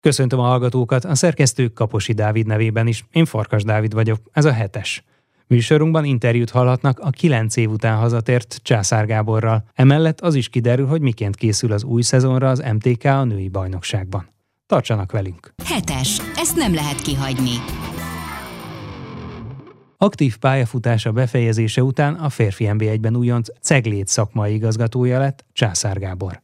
Köszöntöm a hallgatókat, a szerkesztő Kaposi Dávid nevében is. Én Farkas Dávid vagyok, ez a hetes. Műsorunkban interjút hallhatnak a kilenc év után hazatért Császár Gáborral. Emellett az is kiderül, hogy miként készül az új szezonra az MTK a női bajnokságban. Tartsanak velünk! Hetes. Ezt nem lehet kihagyni. Aktív pályafutása befejezése után a férfi NB1-ben újonc Ceglét szakmai igazgatója lett Császár Gábor.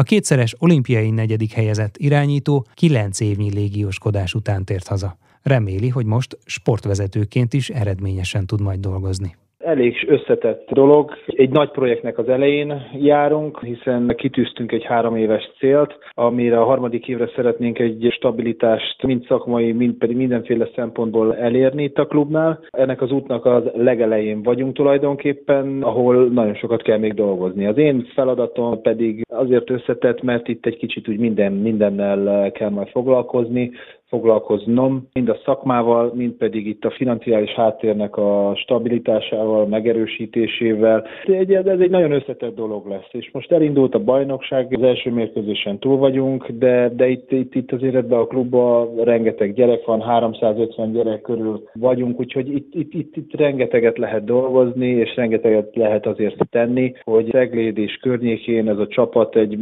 A kétszeres olimpiai negyedik helyezett irányító kilenc évnyi légióskodás után tért haza. Reméli, hogy most sportvezetőként is eredményesen tud majd dolgozni. Elég összetett dolog. Egy nagy projektnek az elején járunk, hiszen kitűztünk egy három éves célt, amire a harmadik évre szeretnénk egy stabilitást mind szakmai, mind pedig mindenféle szempontból elérni itt a klubnál. Ennek az útnak az legelején vagyunk tulajdonképpen, ahol nagyon sokat kell még dolgozni. Az én feladatom pedig azért összetett, mert itt egy kicsit úgy minden, mindennel kell majd foglalkozni foglalkoznom, mind a szakmával, mind pedig itt a financiális háttérnek a stabilitásával, megerősítésével. Ez egy nagyon összetett dolog lesz, és most elindult a bajnokság, az első mérkőzésen túl vagyunk, de, de itt, itt, itt azért ebben a klubban rengeteg gyerek van, 350 gyerek körül vagyunk, úgyhogy itt, itt, itt, itt rengeteget lehet dolgozni, és rengeteget lehet azért tenni, hogy Szegléd és környékén ez a csapat egy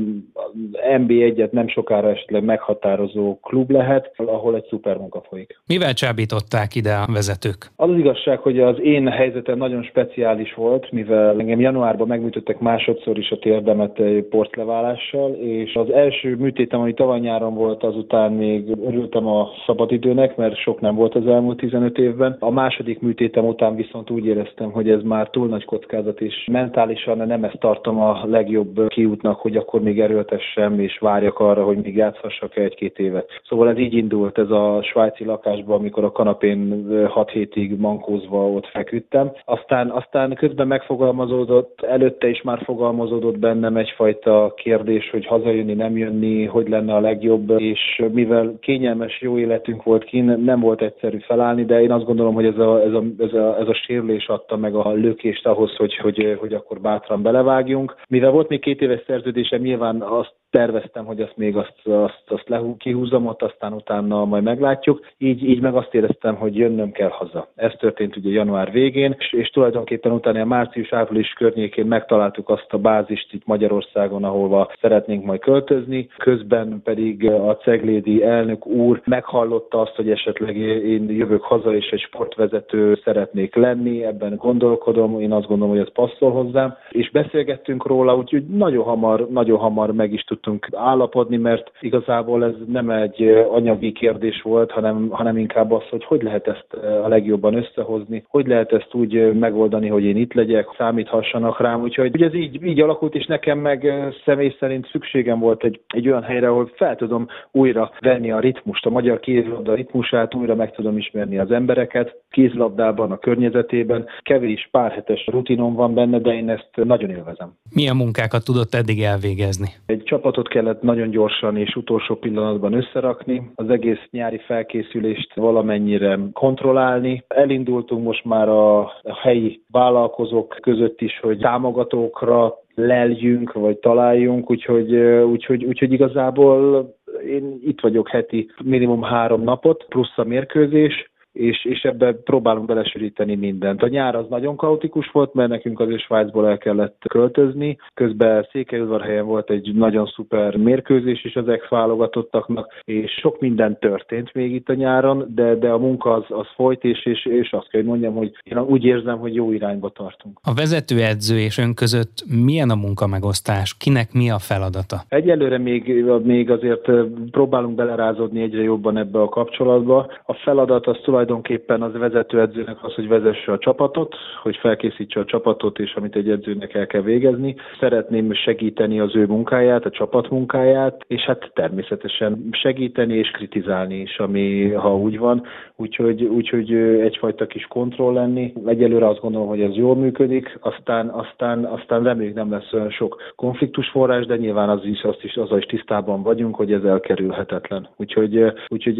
MB1-et nem sokára esetleg meghatározó klub lehet, ahol egy szuper munka folyik. Mivel csábították ide a vezetők? Az, az igazság, hogy az én helyzetem nagyon speciális volt, mivel engem januárban megműtöttek másodszor is a térdemet portleválással, és az első műtétem, ami tavaly nyáron volt, azután még örültem a szabadidőnek, mert sok nem volt az elmúlt 15 évben. A második műtétem után viszont úgy éreztem, hogy ez már túl nagy kockázat, és mentálisan nem ezt tartom a legjobb kiútnak, hogy akkor még erőltessem, és várjak arra, hogy még játszhassak egy-két évet. Szóval ez így indult volt ez a svájci lakásban, amikor a kanapén 6 hétig mankózva ott feküdtem. Aztán, aztán közben megfogalmazódott, előtte is már fogalmazódott bennem egyfajta kérdés, hogy hazajönni, nem jönni, hogy lenne a legjobb, és mivel kényelmes, jó életünk volt kín, nem volt egyszerű felállni, de én azt gondolom, hogy ez a, ez a, ez a, ez a sérülés adta meg a lökést ahhoz, hogy, hogy, hogy akkor bátran belevágjunk. Mivel volt még két éves szerződésem, nyilván azt terveztem, hogy azt még azt, azt, azt lehú, kihúzom ott, aztán utána majd meglátjuk. Így, így meg azt éreztem, hogy jönnöm kell haza. Ez történt ugye január végén, és, és tulajdonképpen utána a március-április környékén megtaláltuk azt a bázist itt Magyarországon, ahova szeretnénk majd költözni. Közben pedig a ceglédi elnök úr meghallotta azt, hogy esetleg én jövök haza, és egy sportvezető szeretnék lenni, ebben gondolkodom, én azt gondolom, hogy ez passzol hozzám, és beszélgettünk róla, úgyhogy nagyon hamar, nagyon hamar meg is tud tudtunk állapodni, mert igazából ez nem egy anyagi kérdés volt, hanem, hanem inkább az, hogy hogy lehet ezt a legjobban összehozni, hogy lehet ezt úgy megoldani, hogy én itt legyek, számíthassanak rám. Úgyhogy ugye ez így, így alakult, és nekem meg személy szerint szükségem volt egy, egy olyan helyre, ahol fel tudom újra venni a ritmust, a magyar kézlabda ritmusát, újra meg tudom ismerni az embereket, kézlabdában, a környezetében. Kevés pár hetes rutinom van benne, de én ezt nagyon élvezem. Milyen munkákat tudott eddig elvégezni? Egy csapat csapatot kellett nagyon gyorsan és utolsó pillanatban összerakni, az egész nyári felkészülést valamennyire kontrollálni. Elindultunk most már a helyi vállalkozók között is, hogy támogatókra leljünk, vagy találjunk, úgyhogy, úgyhogy, úgyhogy igazából én itt vagyok heti minimum három napot, plusz a mérkőzés, és, és ebbe próbálunk belesűríteni mindent. A nyár az nagyon kaotikus volt, mert nekünk azért Svájcból el kellett költözni. Közben Székelyudvarhelyen volt egy nagyon szuper mérkőzés is az ex-válogatottaknak, és sok minden történt még itt a nyáron, de, de a munka az, az folyt, és, és, és azt kell, hogy mondjam, hogy én úgy érzem, hogy jó irányba tartunk. A vezetőedző és ön között milyen a munkamegosztás? Kinek mi a feladata? Egyelőre még, még azért próbálunk belerázódni egyre jobban ebbe a kapcsolatba. A feladat az tulajdonképpen tulajdonképpen az vezetőedzőnek az, hogy vezesse a csapatot, hogy felkészítse a csapatot, és amit egy edzőnek el kell végezni. Szeretném segíteni az ő munkáját, a csapat munkáját, és hát természetesen segíteni és kritizálni is, ami ha úgy van. Úgyhogy, úgyhogy egyfajta kis kontroll lenni. Egyelőre azt gondolom, hogy ez jól működik, aztán, aztán, aztán reméljük nem lesz olyan sok konfliktus forrás, de nyilván az is, azt is, azzal is tisztában vagyunk, hogy ez elkerülhetetlen. Úgyhogy, úgyhogy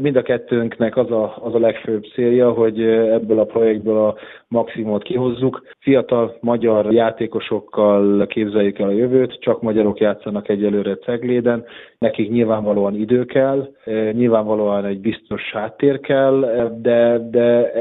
mind a kettőnknek az a, az a legfőbb célja, hogy ebből a projektből a maximumot kihozzuk. Fiatal magyar játékosokkal képzeljük el a jövőt, csak magyarok játszanak egyelőre Cegléden, nekik nyilvánvalóan idő kell, nyilvánvalóan egy biztos háttér kell, de, de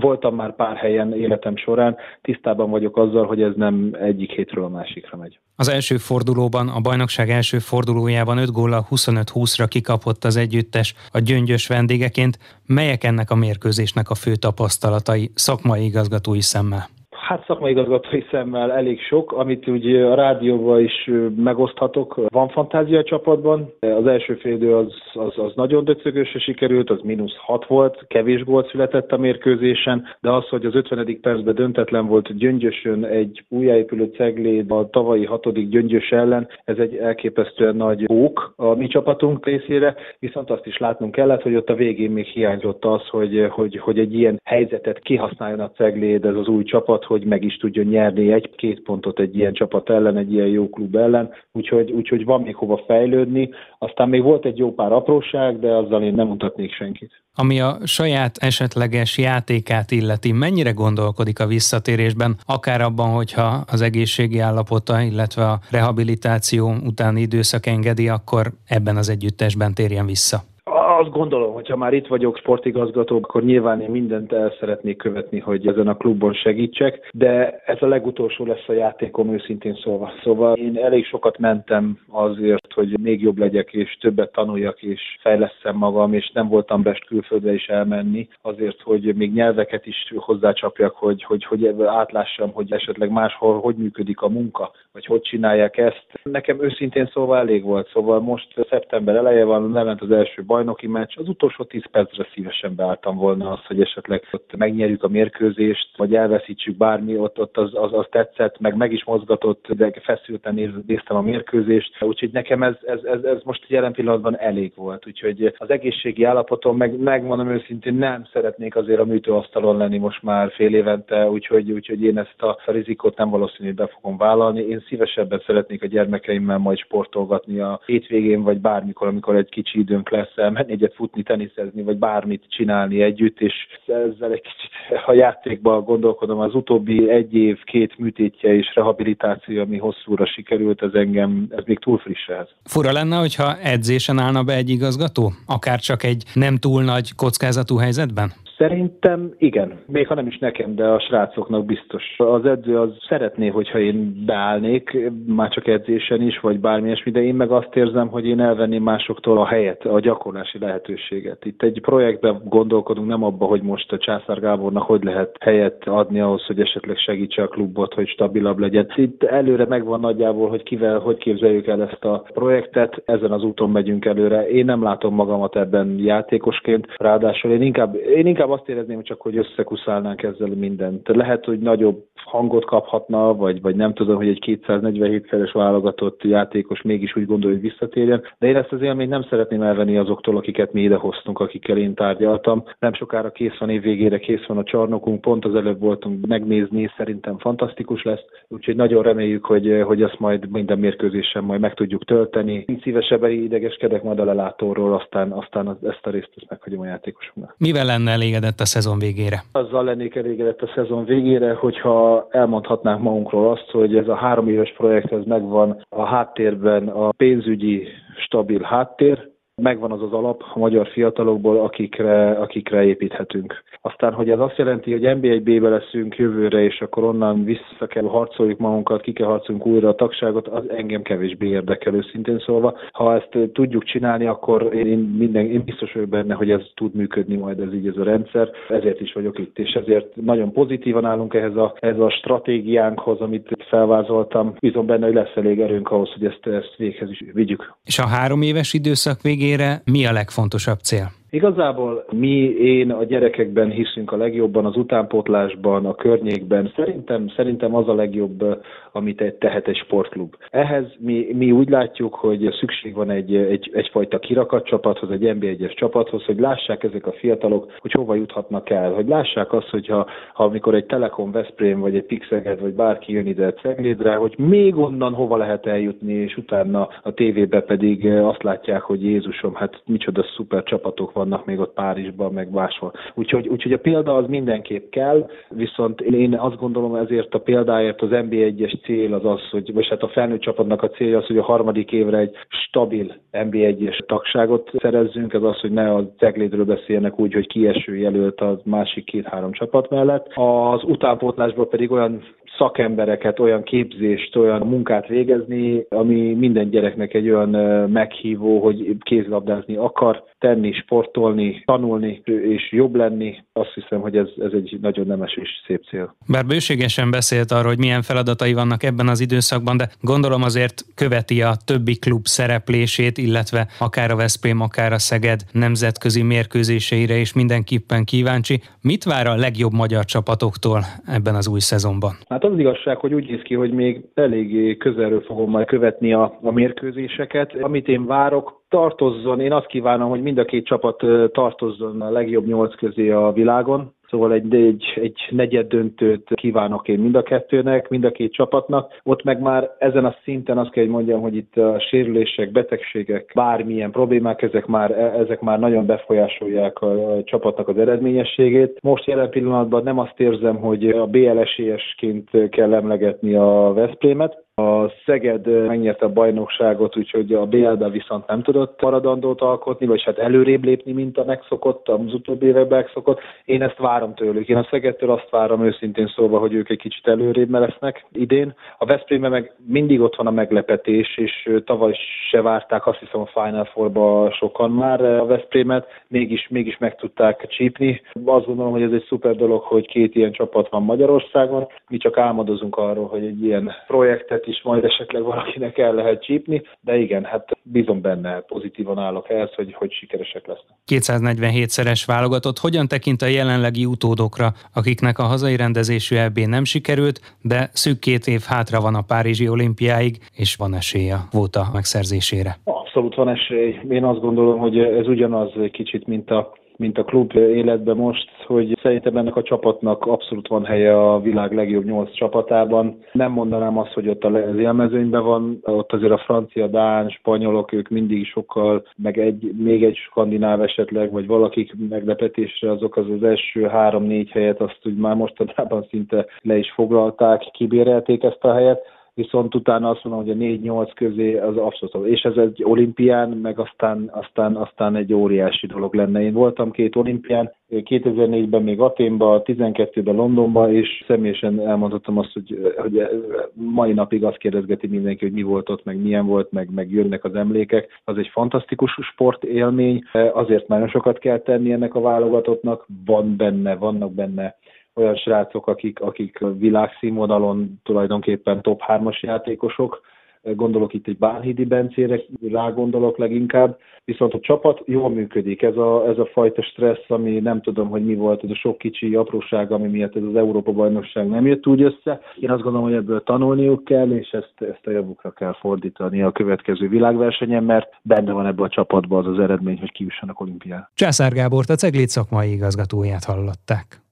voltam már pár helyen életem során, tisztában vagyok azzal, hogy ez nem egyik hétről a másikra megy. Az első fordulóban, a bajnokság első fordulójában 5 góllal 25-20-ra kikapott az együttes a gyöngyös vendégeként. Melyek ennek a mérkőzésnek a fő tapasztalatai szakmai igazgatói szemmel? Hát szakmai igazgatói szemmel elég sok, amit úgy a rádióban is megoszthatok. Van fantázia a csapatban. Az első félidő az, az, az nagyon döcögősre sikerült, az mínusz 6 volt, kevés gólt született a mérkőzésen, de az, hogy az 50. percben döntetlen volt gyöngyösön egy újjáépülő cegléd a tavalyi hatodik gyöngyös ellen, ez egy elképesztően nagy bók a mi csapatunk részére, viszont azt is látnunk kellett, hogy ott a végén még hiányzott az, hogy, hogy, hogy egy ilyen helyzetet kihasználjon a cegléd, ez az új csapat, hogy meg is tudjon nyerni egy-két pontot egy ilyen csapat ellen, egy ilyen jó klub ellen, úgyhogy, úgyhogy van még hova fejlődni. Aztán még volt egy jó pár apróság, de azzal én nem mutatnék senkit. Ami a saját esetleges játékát illeti, mennyire gondolkodik a visszatérésben, akár abban, hogyha az egészségi állapota, illetve a rehabilitáció utáni időszak engedi, akkor ebben az együttesben térjen vissza? Azt gondolom, hogy ha már itt vagyok sportigazgató, akkor nyilván én mindent el szeretnék követni, hogy ezen a klubban segítsek, de ez a legutolsó lesz a játékom őszintén szólva. Szóval én elég sokat mentem azért, hogy még jobb legyek, és többet tanuljak, és fejleszem magam, és nem voltam best külföldre is elmenni, azért, hogy még nyelveket is hozzácsapjak, hogy, hogy, hogy átlássam, hogy esetleg máshol hogy működik a munka, vagy hogy csinálják ezt. Nekem őszintén szóval elég volt, szóval most szeptember eleje van, lement az első bajnoki meccs, az utolsó 10 percre szívesen beálltam volna az, hogy esetleg ott megnyerjük a mérkőzést, vagy elveszítsük bármi, ott, ott az, az, az tetszett, meg meg is mozgatott, de feszülten néztem a mérkőzést, úgyhogy nekem ez, ez, ez, ez most jelen pillanatban elég volt, úgyhogy az egészségi állapotom, meg megmondom őszintén, nem szeretnék azért a műtőasztalon lenni most már fél évente, úgyhogy, úgyhogy én ezt a, a rizikót nem valószínű, be fogom vállalni. Én szívesebben szeretnék a gyermekeimmel majd sportolgatni a hétvégén, vagy bármikor, amikor egy kicsi időnk lesz, elmenni egyet futni, teniszezni, vagy bármit csinálni együtt, és ezzel egy kicsit a játékban gondolkodom. Az utóbbi egy év, két műtétje és rehabilitáció, ami hosszúra sikerült, ez engem, ez még túl friss ehhez. Fura lenne, hogyha edzésen állna be egy igazgató? Akár csak egy nem túl nagy kockázatú helyzetben? Szerintem igen. Még ha nem is nekem, de a srácoknak biztos. Az edző az szeretné, hogyha én beállnék, már csak edzésen is, vagy bármi ilyesmi, de én meg azt érzem, hogy én elvenném másoktól a helyet, a gyakorlási lehetőséget. Itt egy projektben gondolkodunk, nem abba, hogy most a Császár Gábornak hogy lehet helyet adni ahhoz, hogy esetleg segítse a klubot, hogy stabilabb legyen. Itt előre megvan nagyjából, hogy kivel, hogy képzeljük el ezt a projektet, ezen az úton megyünk előre. Én nem látom magamat ebben játékosként, ráadásul én inkább, én inkább inkább azt érezném csak, hogy összekuszálnánk ezzel mindent. Lehet, hogy nagyobb hangot kaphatna, vagy, vagy nem tudom, hogy egy 247-szeres válogatott játékos mégis úgy gondolja, hogy visszatérjen, de én ezt az élményt nem szeretném elvenni azoktól, akiket mi idehoztunk, akikkel én tárgyaltam. Nem sokára kész van év végére, kész van a csarnokunk, pont az előbb voltunk megnézni, szerintem fantasztikus lesz, úgyhogy nagyon reméljük, hogy, hogy ezt majd minden mérkőzésen majd meg tudjuk tölteni. Én szívesebben idegeskedek majd a lelátóról, aztán, aztán ezt a részt meghagyom a játékosunknak. Mivel lenne elég elégedett a szezon végére? Azzal lennék elégedett a szezon végére, hogyha elmondhatnánk magunkról azt, hogy ez a három éves projekt ez megvan a háttérben a pénzügyi stabil háttér, megvan az az alap a magyar fiatalokból, akikre, akikre építhetünk. Aztán, hogy ez azt jelenti, hogy NB1B-be leszünk jövőre, és akkor onnan vissza kell harcoljuk magunkat, ki kell harcolunk újra a tagságot, az engem kevésbé érdekel őszintén szólva. Ha ezt tudjuk csinálni, akkor én, minden, én biztos vagyok benne, hogy ez tud működni majd ez így ez a rendszer. Ezért is vagyok itt, és ezért nagyon pozitívan állunk ehhez a, ehhez a stratégiánkhoz, amit felvázoltam. Bízom benne, hogy lesz elég erőnk ahhoz, hogy ezt, ezt véghez is vigyük. És a három éves időszak végére mi a legfontosabb cél? Igazából mi, én a gyerekekben hiszünk a legjobban, az utánpótlásban, a környékben. Szerintem, szerintem az a legjobb, amit egy tehet egy sportklub. Ehhez mi, mi úgy látjuk, hogy szükség van egy, egy, egyfajta kirakat csapathoz, egy NB1-es csapathoz, hogy lássák ezek a fiatalok, hogy hova juthatnak el, hogy lássák azt, hogy ha, ha amikor egy Telekom Veszprém, vagy egy Pixeged, vagy bárki jön ide Ceglédre, hogy még onnan hova lehet eljutni, és utána a tévébe pedig azt látják, hogy Jézusom, hát micsoda szuper csapatok vannak még ott Párizsban, meg máshol. Úgyhogy, úgyhogy a példa az mindenképp kell, viszont én azt gondolom ezért a példáért az NB1-es cél az az, hogy, vagy hát a felnőtt csapatnak a célja az, hogy a harmadik évre egy stabil NB1-es tagságot szerezzünk, ez az, hogy ne a ceglédről beszélnek úgy, hogy kieső jelölt a másik két-három csapat mellett. Az utánpótlásból pedig olyan szakembereket, olyan képzést, olyan munkát végezni, ami minden gyereknek egy olyan meghívó, hogy kézlabdázni akar, tenni, sportolni, tanulni és jobb lenni. Azt hiszem, hogy ez, ez egy nagyon nemes és szép cél. Bár bőségesen beszélt arról, hogy milyen feladatai vannak ebben az időszakban, de gondolom azért követi a többi klub szereplését, illetve akár a Veszprém, akár a Szeged nemzetközi mérkőzéseire is mindenképpen kíváncsi. Mit vár a legjobb magyar csapatoktól ebben az új szezonban? Hát az igazság, hogy úgy néz ki, hogy még eléggé közelről fogom majd követni a, a mérkőzéseket. Amit én várok, tartozzon, én azt kívánom, hogy mind a két csapat tartozzon a legjobb nyolc közé a világon. Szóval egy, egy, egy negyed döntőt kívánok én mind a kettőnek, mind a két csapatnak. Ott meg már ezen a szinten azt kell, hogy mondjam, hogy itt a sérülések, betegségek, bármilyen problémák, ezek már, ezek már nagyon befolyásolják a, a csapatnak az eredményességét. Most jelen pillanatban nem azt érzem, hogy a BLS-esként kell emlegetni a Veszprémet, a Szeged megnyerte a bajnokságot, úgyhogy a BLB viszont nem tudott maradandót alkotni, vagy hát előrébb lépni, mint a megszokott, az utóbbi években megszokott. Én ezt várom tőlük. Én a Szegedtől azt várom őszintén szóva, hogy ők egy kicsit előrébb lesznek idén. A Veszprémben meg mindig ott van a meglepetés, és tavaly se várták azt hiszem a Final Four-ba sokan már a Veszprémet, mégis, mégis meg tudták csípni. Azt gondolom, hogy ez egy szuper dolog, hogy két ilyen csapat van Magyarországon. Mi csak álmodozunk arról, hogy egy ilyen projektet is majd esetleg valakinek el lehet csípni, de igen, hát bízom benne, pozitívan állok ehhez, hogy, hogy sikeresek lesznek. 247-szeres válogatott hogyan tekint a jelenlegi utódokra, akiknek a hazai rendezésű EB nem sikerült, de szűk két év hátra van a Párizsi olimpiáig, és van esélye volt a megszerzésére? Abszolút van esély. Én azt gondolom, hogy ez ugyanaz kicsit, mint a mint a klub életben most, hogy szerintem ennek a csapatnak abszolút van helye a világ legjobb nyolc csapatában. Nem mondanám azt, hogy ott az élmezőnyben van, ott azért a francia, dán, spanyolok, ők mindig sokkal, meg egy, még egy skandináv esetleg, vagy valakik meglepetésre azok az az első három-négy helyet, azt úgy már mostanában szinte le is foglalták, kibérelték ezt a helyet viszont utána azt mondom, hogy a 4-8 közé az abszolút, és ez egy olimpián, meg aztán, aztán, aztán egy óriási dolog lenne. Én voltam két olimpián, 2004-ben még Aténban, 12-ben Londonban, és személyesen elmondhatom azt, hogy, hogy mai napig azt kérdezgeti mindenki, hogy mi volt ott, meg milyen volt, meg, meg jönnek az emlékek. Az egy fantasztikus sportélmény, azért nagyon sokat kell tenni ennek a válogatottnak, van benne, vannak benne olyan srácok, akik, akik világszínvonalon tulajdonképpen top 3-as játékosok, gondolok itt egy Bánhidi Bencére, rá gondolok leginkább, viszont a csapat jól működik. Ez a, ez a fajta stressz, ami nem tudom, hogy mi volt, ez a sok kicsi apróság, ami miatt ez az Európa-bajnokság nem jött úgy össze. Én azt gondolom, hogy ebből tanulniuk kell, és ezt, ezt a javukra kell fordítani a következő világversenyen, mert benne van ebben a csapatban az az eredmény, hogy kiüssenek olimpiára. Császár Gábort, a Ceglét szakmai igazgatóját hallották.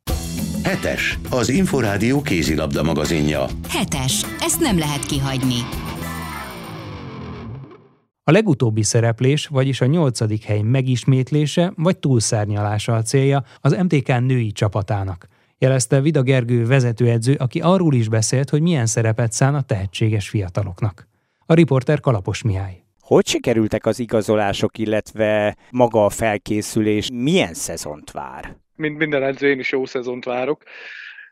Hetes, az Inforádió kézilabda magazinja. Hetes, ezt nem lehet kihagyni. A legutóbbi szereplés, vagyis a nyolcadik hely megismétlése vagy túlszárnyalása a célja az MTK női csapatának. Jelezte Vida Gergő vezetőedző, aki arról is beszélt, hogy milyen szerepet szán a tehetséges fiataloknak. A riporter Kalapos Mihály. Hogy sikerültek az igazolások, illetve maga a felkészülés? Milyen szezont vár? Mint minden edző, én is jó szezont várok.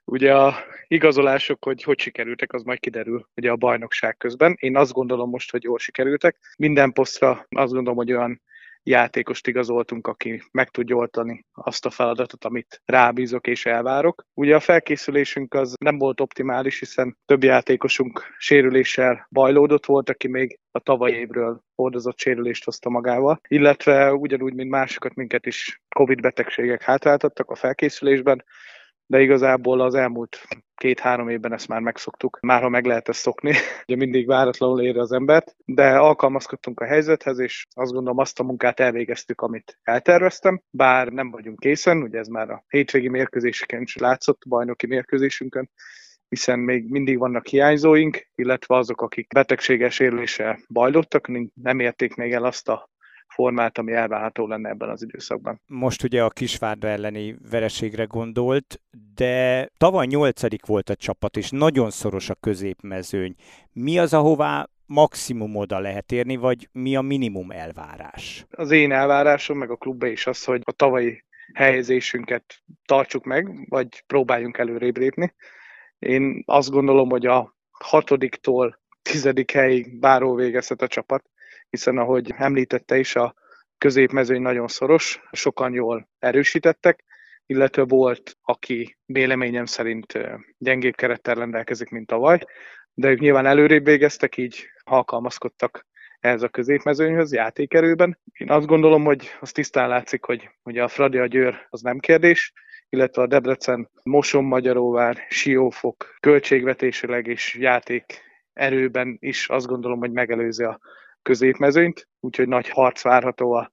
Ugye a igazolások, hogy hogy sikerültek, az majd kiderül ugye a bajnokság közben. Én azt gondolom most, hogy jól sikerültek. Minden posztra azt gondolom, hogy olyan játékost igazoltunk, aki meg tudja oltani azt a feladatot, amit rábízok és elvárok. Ugye a felkészülésünk az nem volt optimális, hiszen több játékosunk sérüléssel bajlódott volt, aki még a tavaly évről hordozott sérülést hozta magával, illetve ugyanúgy, mint másokat minket is Covid betegségek hátráltattak a felkészülésben, de igazából az elmúlt két-három évben ezt már megszoktuk, már ha meg lehet ezt szokni, ugye mindig váratlanul ér az embert, de alkalmazkodtunk a helyzethez, és azt gondolom azt a munkát elvégeztük, amit elterveztem, bár nem vagyunk készen, ugye ez már a hétvégi mérkőzéseken is látszott, bajnoki mérkőzésünkön, hiszen még mindig vannak hiányzóink, illetve azok, akik betegséges sérüléssel bajlottak, nem érték még el azt a formát, ami elvárható lenne ebben az időszakban. Most ugye a Kisvárda elleni vereségre gondolt, de tavaly nyolcadik volt a csapat, és nagyon szoros a középmezőny. Mi az, ahová maximum oda lehet érni, vagy mi a minimum elvárás? Az én elvárásom, meg a klubbe is az, hogy a tavalyi helyezésünket tartsuk meg, vagy próbáljunk előrébb lépni. Én azt gondolom, hogy a hatodiktól tizedik helyig bárhol végezhet a csapat, hiszen ahogy említette is, a középmezőny nagyon szoros, sokan jól erősítettek, illetve volt, aki véleményem szerint gyengébb kerettel rendelkezik, mint tavaly, de ők nyilván előrébb végeztek, így alkalmazkodtak ehhez a középmezőnyhöz játékerőben. Én azt gondolom, hogy az tisztán látszik, hogy ugye a Fradi a Győr az nem kérdés, illetve a Debrecen, Moson, Magyaróvár, Siófok költségvetésileg és játék erőben is azt gondolom, hogy megelőzi a középmezőnyt, úgyhogy nagy harc várható a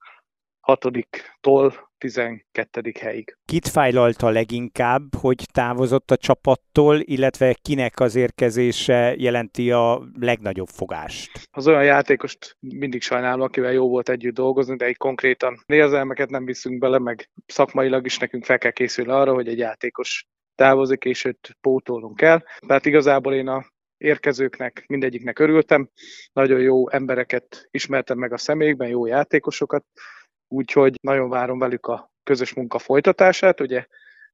hatodiktól 12. helyig. Kit fájlalta leginkább, hogy távozott a csapattól, illetve kinek az érkezése jelenti a legnagyobb fogást? Az olyan játékost mindig sajnálom, akivel jó volt együtt dolgozni, de egy konkrétan érzelmeket nem viszünk bele, meg szakmailag is nekünk fel kell készülni arra, hogy egy játékos távozik, és őt pótolnunk kell. Tehát igazából én a érkezőknek, mindegyiknek örültem. Nagyon jó embereket ismertem meg a személyekben, jó játékosokat, úgyhogy nagyon várom velük a közös munka folytatását, ugye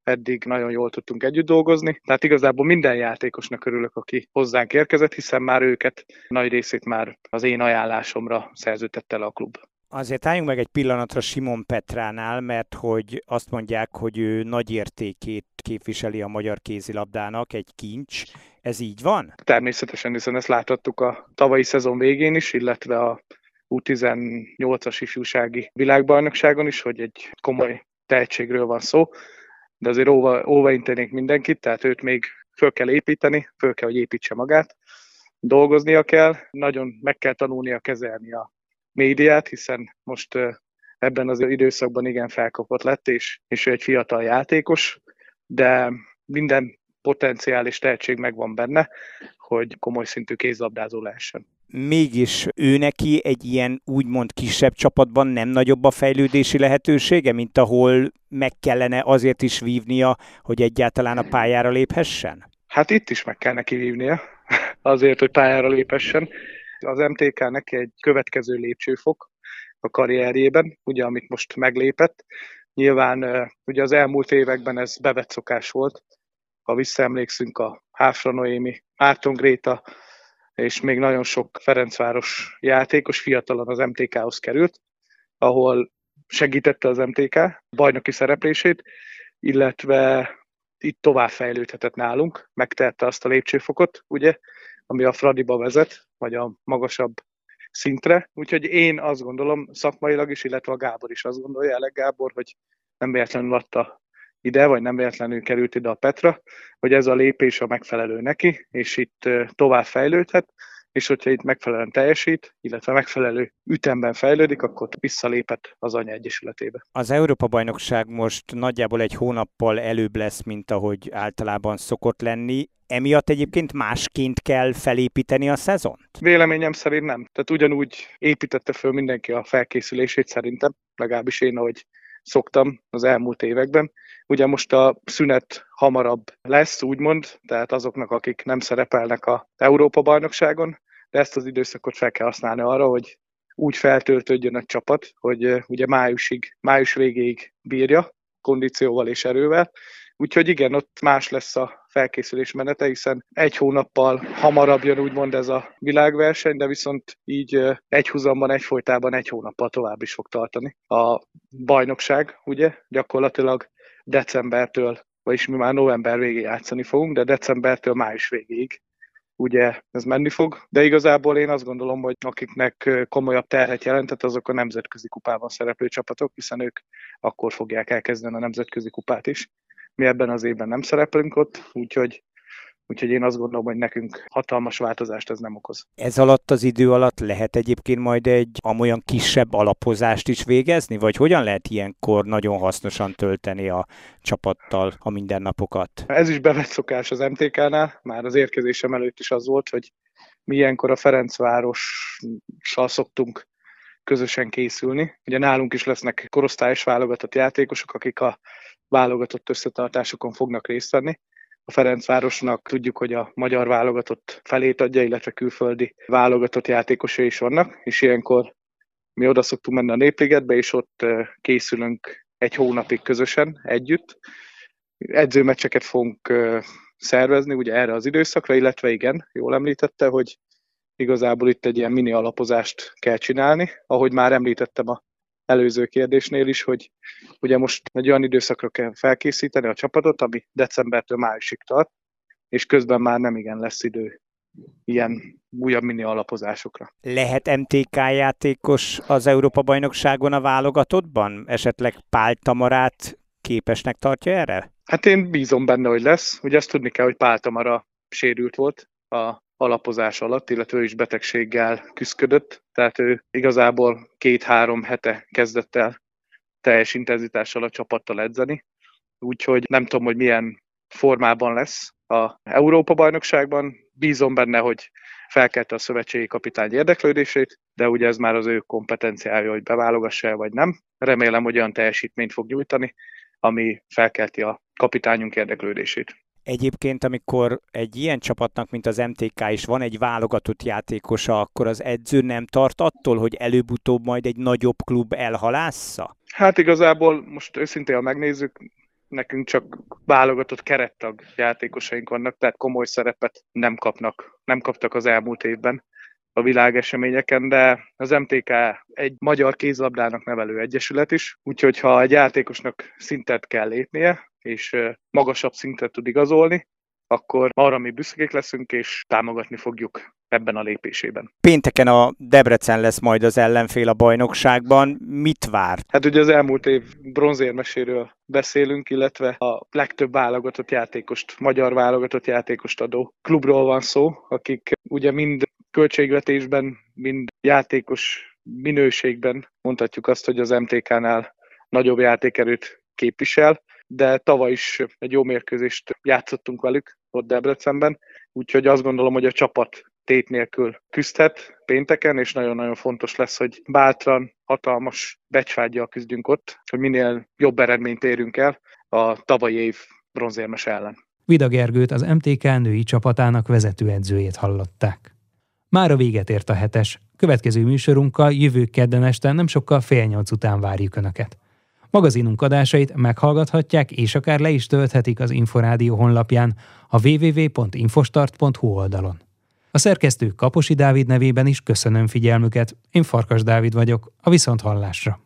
eddig nagyon jól tudtunk együtt dolgozni. Tehát igazából minden játékosnak örülök, aki hozzánk érkezett, hiszen már őket nagy részét már az én ajánlásomra szerződtette le a klub. Azért álljunk meg egy pillanatra Simon Petránál, mert hogy azt mondják, hogy ő nagy értékét képviseli a magyar kézilabdának, egy kincs. Ez így van? Természetesen, hiszen ezt láthattuk a tavalyi szezon végén is, illetve a U18-as ifjúsági világbajnokságon is, hogy egy komoly tehetségről van szó, de azért óva, óva intenék mindenkit, tehát őt még föl kell építeni, föl kell, hogy építse magát, dolgoznia kell, nagyon meg kell tanulnia kezelni a médiát, hiszen most ebben az időszakban igen felkapott lett, és, és ő egy fiatal játékos, de minden potenciális tehetség megvan benne, hogy komoly szintű kézlabdázó lehessen mégis ő neki egy ilyen úgymond kisebb csapatban nem nagyobb a fejlődési lehetősége, mint ahol meg kellene azért is vívnia, hogy egyáltalán a pályára léphessen? Hát itt is meg kell neki vívnia, azért, hogy pályára léphessen. Az MTK neki egy következő lépcsőfok a karrierjében, ugye amit most meglépett. Nyilván ugye az elmúlt években ez bevett szokás volt, ha visszaemlékszünk a Háfra Noémi, Árton Gréta, és még nagyon sok Ferencváros játékos fiatalan az MTK-hoz került, ahol segítette az MTK bajnoki szereplését, illetve itt tovább fejlődhetett nálunk, megtette azt a lépcsőfokot, ugye, ami a Fradiba vezet, vagy a magasabb szintre. Úgyhogy én azt gondolom szakmailag is, illetve a Gábor is azt gondolja, Elek Gábor, hogy nem véletlenül adta ide, vagy nem véletlenül került ide a Petra, hogy ez a lépés a megfelelő neki, és itt tovább fejlődhet, és hogyha itt megfelelően teljesít, illetve megfelelő ütemben fejlődik, akkor visszalépett az anya egyesületébe. Az Európa-bajnokság most nagyjából egy hónappal előbb lesz, mint ahogy általában szokott lenni. Emiatt egyébként másként kell felépíteni a szezont? Véleményem szerint nem. Tehát ugyanúgy építette föl mindenki a felkészülését szerintem, legalábbis én, ahogy szoktam az elmúlt években. Ugye most a szünet hamarabb lesz, úgymond, tehát azoknak, akik nem szerepelnek a Európa-bajnokságon, de ezt az időszakot fel kell használni arra, hogy úgy feltöltődjön a csapat, hogy ugye májusig, május végéig bírja, kondícióval és erővel. Úgyhogy igen, ott más lesz a felkészülés menete, hiszen egy hónappal hamarabb jön úgymond ez a világverseny, de viszont így egy húzamban, egy hónappal tovább is fog tartani. A bajnokság, ugye, gyakorlatilag decembertől, vagyis mi már november végéig játszani fogunk, de decembertől május végéig ugye ez menni fog, de igazából én azt gondolom, hogy akiknek komolyabb terhet jelentett, azok a nemzetközi kupában szereplő csapatok, hiszen ők akkor fogják elkezdeni a nemzetközi kupát is. Mi ebben az évben nem szereplünk ott, úgyhogy Úgyhogy én azt gondolom, hogy nekünk hatalmas változást ez nem okoz. Ez alatt az idő alatt lehet egyébként majd egy amolyan kisebb alapozást is végezni, vagy hogyan lehet ilyenkor nagyon hasznosan tölteni a csapattal a mindennapokat? Ez is bevett szokás az MTK-nál, már az érkezésem előtt is az volt, hogy mi ilyenkor a Ferencvárossal szoktunk közösen készülni. Ugye nálunk is lesznek korosztályos válogatott játékosok, akik a válogatott összetartásokon fognak részt venni. A Ferencvárosnak tudjuk, hogy a magyar válogatott felét adja, illetve külföldi válogatott játékosai is vannak, és ilyenkor mi oda szoktunk menni a Népligetbe, és ott készülünk egy hónapig közösen együtt. Edzőmeccseket fogunk szervezni ugye erre az időszakra, illetve igen, jól említette, hogy igazából itt egy ilyen mini alapozást kell csinálni. Ahogy már említettem a előző kérdésnél is, hogy ugye most egy olyan időszakra kell felkészíteni a csapatot, ami decembertől májusig tart, és közben már nem igen lesz idő ilyen újabb mini alapozásokra. Lehet MTK játékos az Európa-bajnokságon a válogatottban? Esetleg Pál Tamarát képesnek tartja erre? Hát én bízom benne, hogy lesz. Ugye azt tudni kell, hogy Pál Tamara sérült volt a alapozás alatt, illetve ő is betegséggel küzdött, tehát ő igazából két-három hete kezdett el teljes intenzitással a csapattal edzeni, úgyhogy nem tudom, hogy milyen formában lesz a Európa-bajnokságban. Bízom benne, hogy felkelte a szövetségi kapitány érdeklődését, de ugye ez már az ő kompetenciája, hogy beválogassa vagy nem. Remélem, hogy olyan teljesítményt fog nyújtani, ami felkelti a kapitányunk érdeklődését. Egyébként, amikor egy ilyen csapatnak, mint az MTK is van egy válogatott játékosa, akkor az edző nem tart attól, hogy előbb-utóbb majd egy nagyobb klub elhalásza? Hát igazából most őszintén, ha megnézzük, nekünk csak válogatott kerettag játékosaink vannak, tehát komoly szerepet nem kapnak, nem kaptak az elmúlt évben a világeseményeken, de az MTK egy magyar kézlabdának nevelő egyesület is, úgyhogy ha egy játékosnak szintet kell lépnie, és magasabb szintre tud igazolni, akkor arra mi büszkék leszünk, és támogatni fogjuk ebben a lépésében. Pénteken a Debrecen lesz majd az ellenfél a bajnokságban. Mit vár? Hát ugye az elmúlt év bronzérmeséről beszélünk, illetve a legtöbb válogatott játékost, magyar válogatott játékost adó klubról van szó, akik ugye mind költségvetésben, mind játékos minőségben mondhatjuk azt, hogy az MTK-nál nagyobb játékerőt képvisel, de tavaly is egy jó mérkőzést játszottunk velük ott Debrecenben, úgyhogy azt gondolom, hogy a csapat tét nélkül küzdhet pénteken, és nagyon-nagyon fontos lesz, hogy bátran, hatalmas becsvágyjal küzdünk ott, hogy minél jobb eredményt érünk el a tavalyi év bronzérmes ellen. Vida Gergőt az MTK női csapatának vezetőedzőjét hallották. Már a véget ért a hetes. Következő műsorunkkal jövő kedden este nem sokkal fél nyolc után várjuk Önöket. Magazinunk adásait meghallgathatják és akár le is tölthetik az Inforádió honlapján a www.infostart.hu oldalon. A szerkesztő Kaposi Dávid nevében is köszönöm figyelmüket, én Farkas Dávid vagyok, a Viszonthallásra.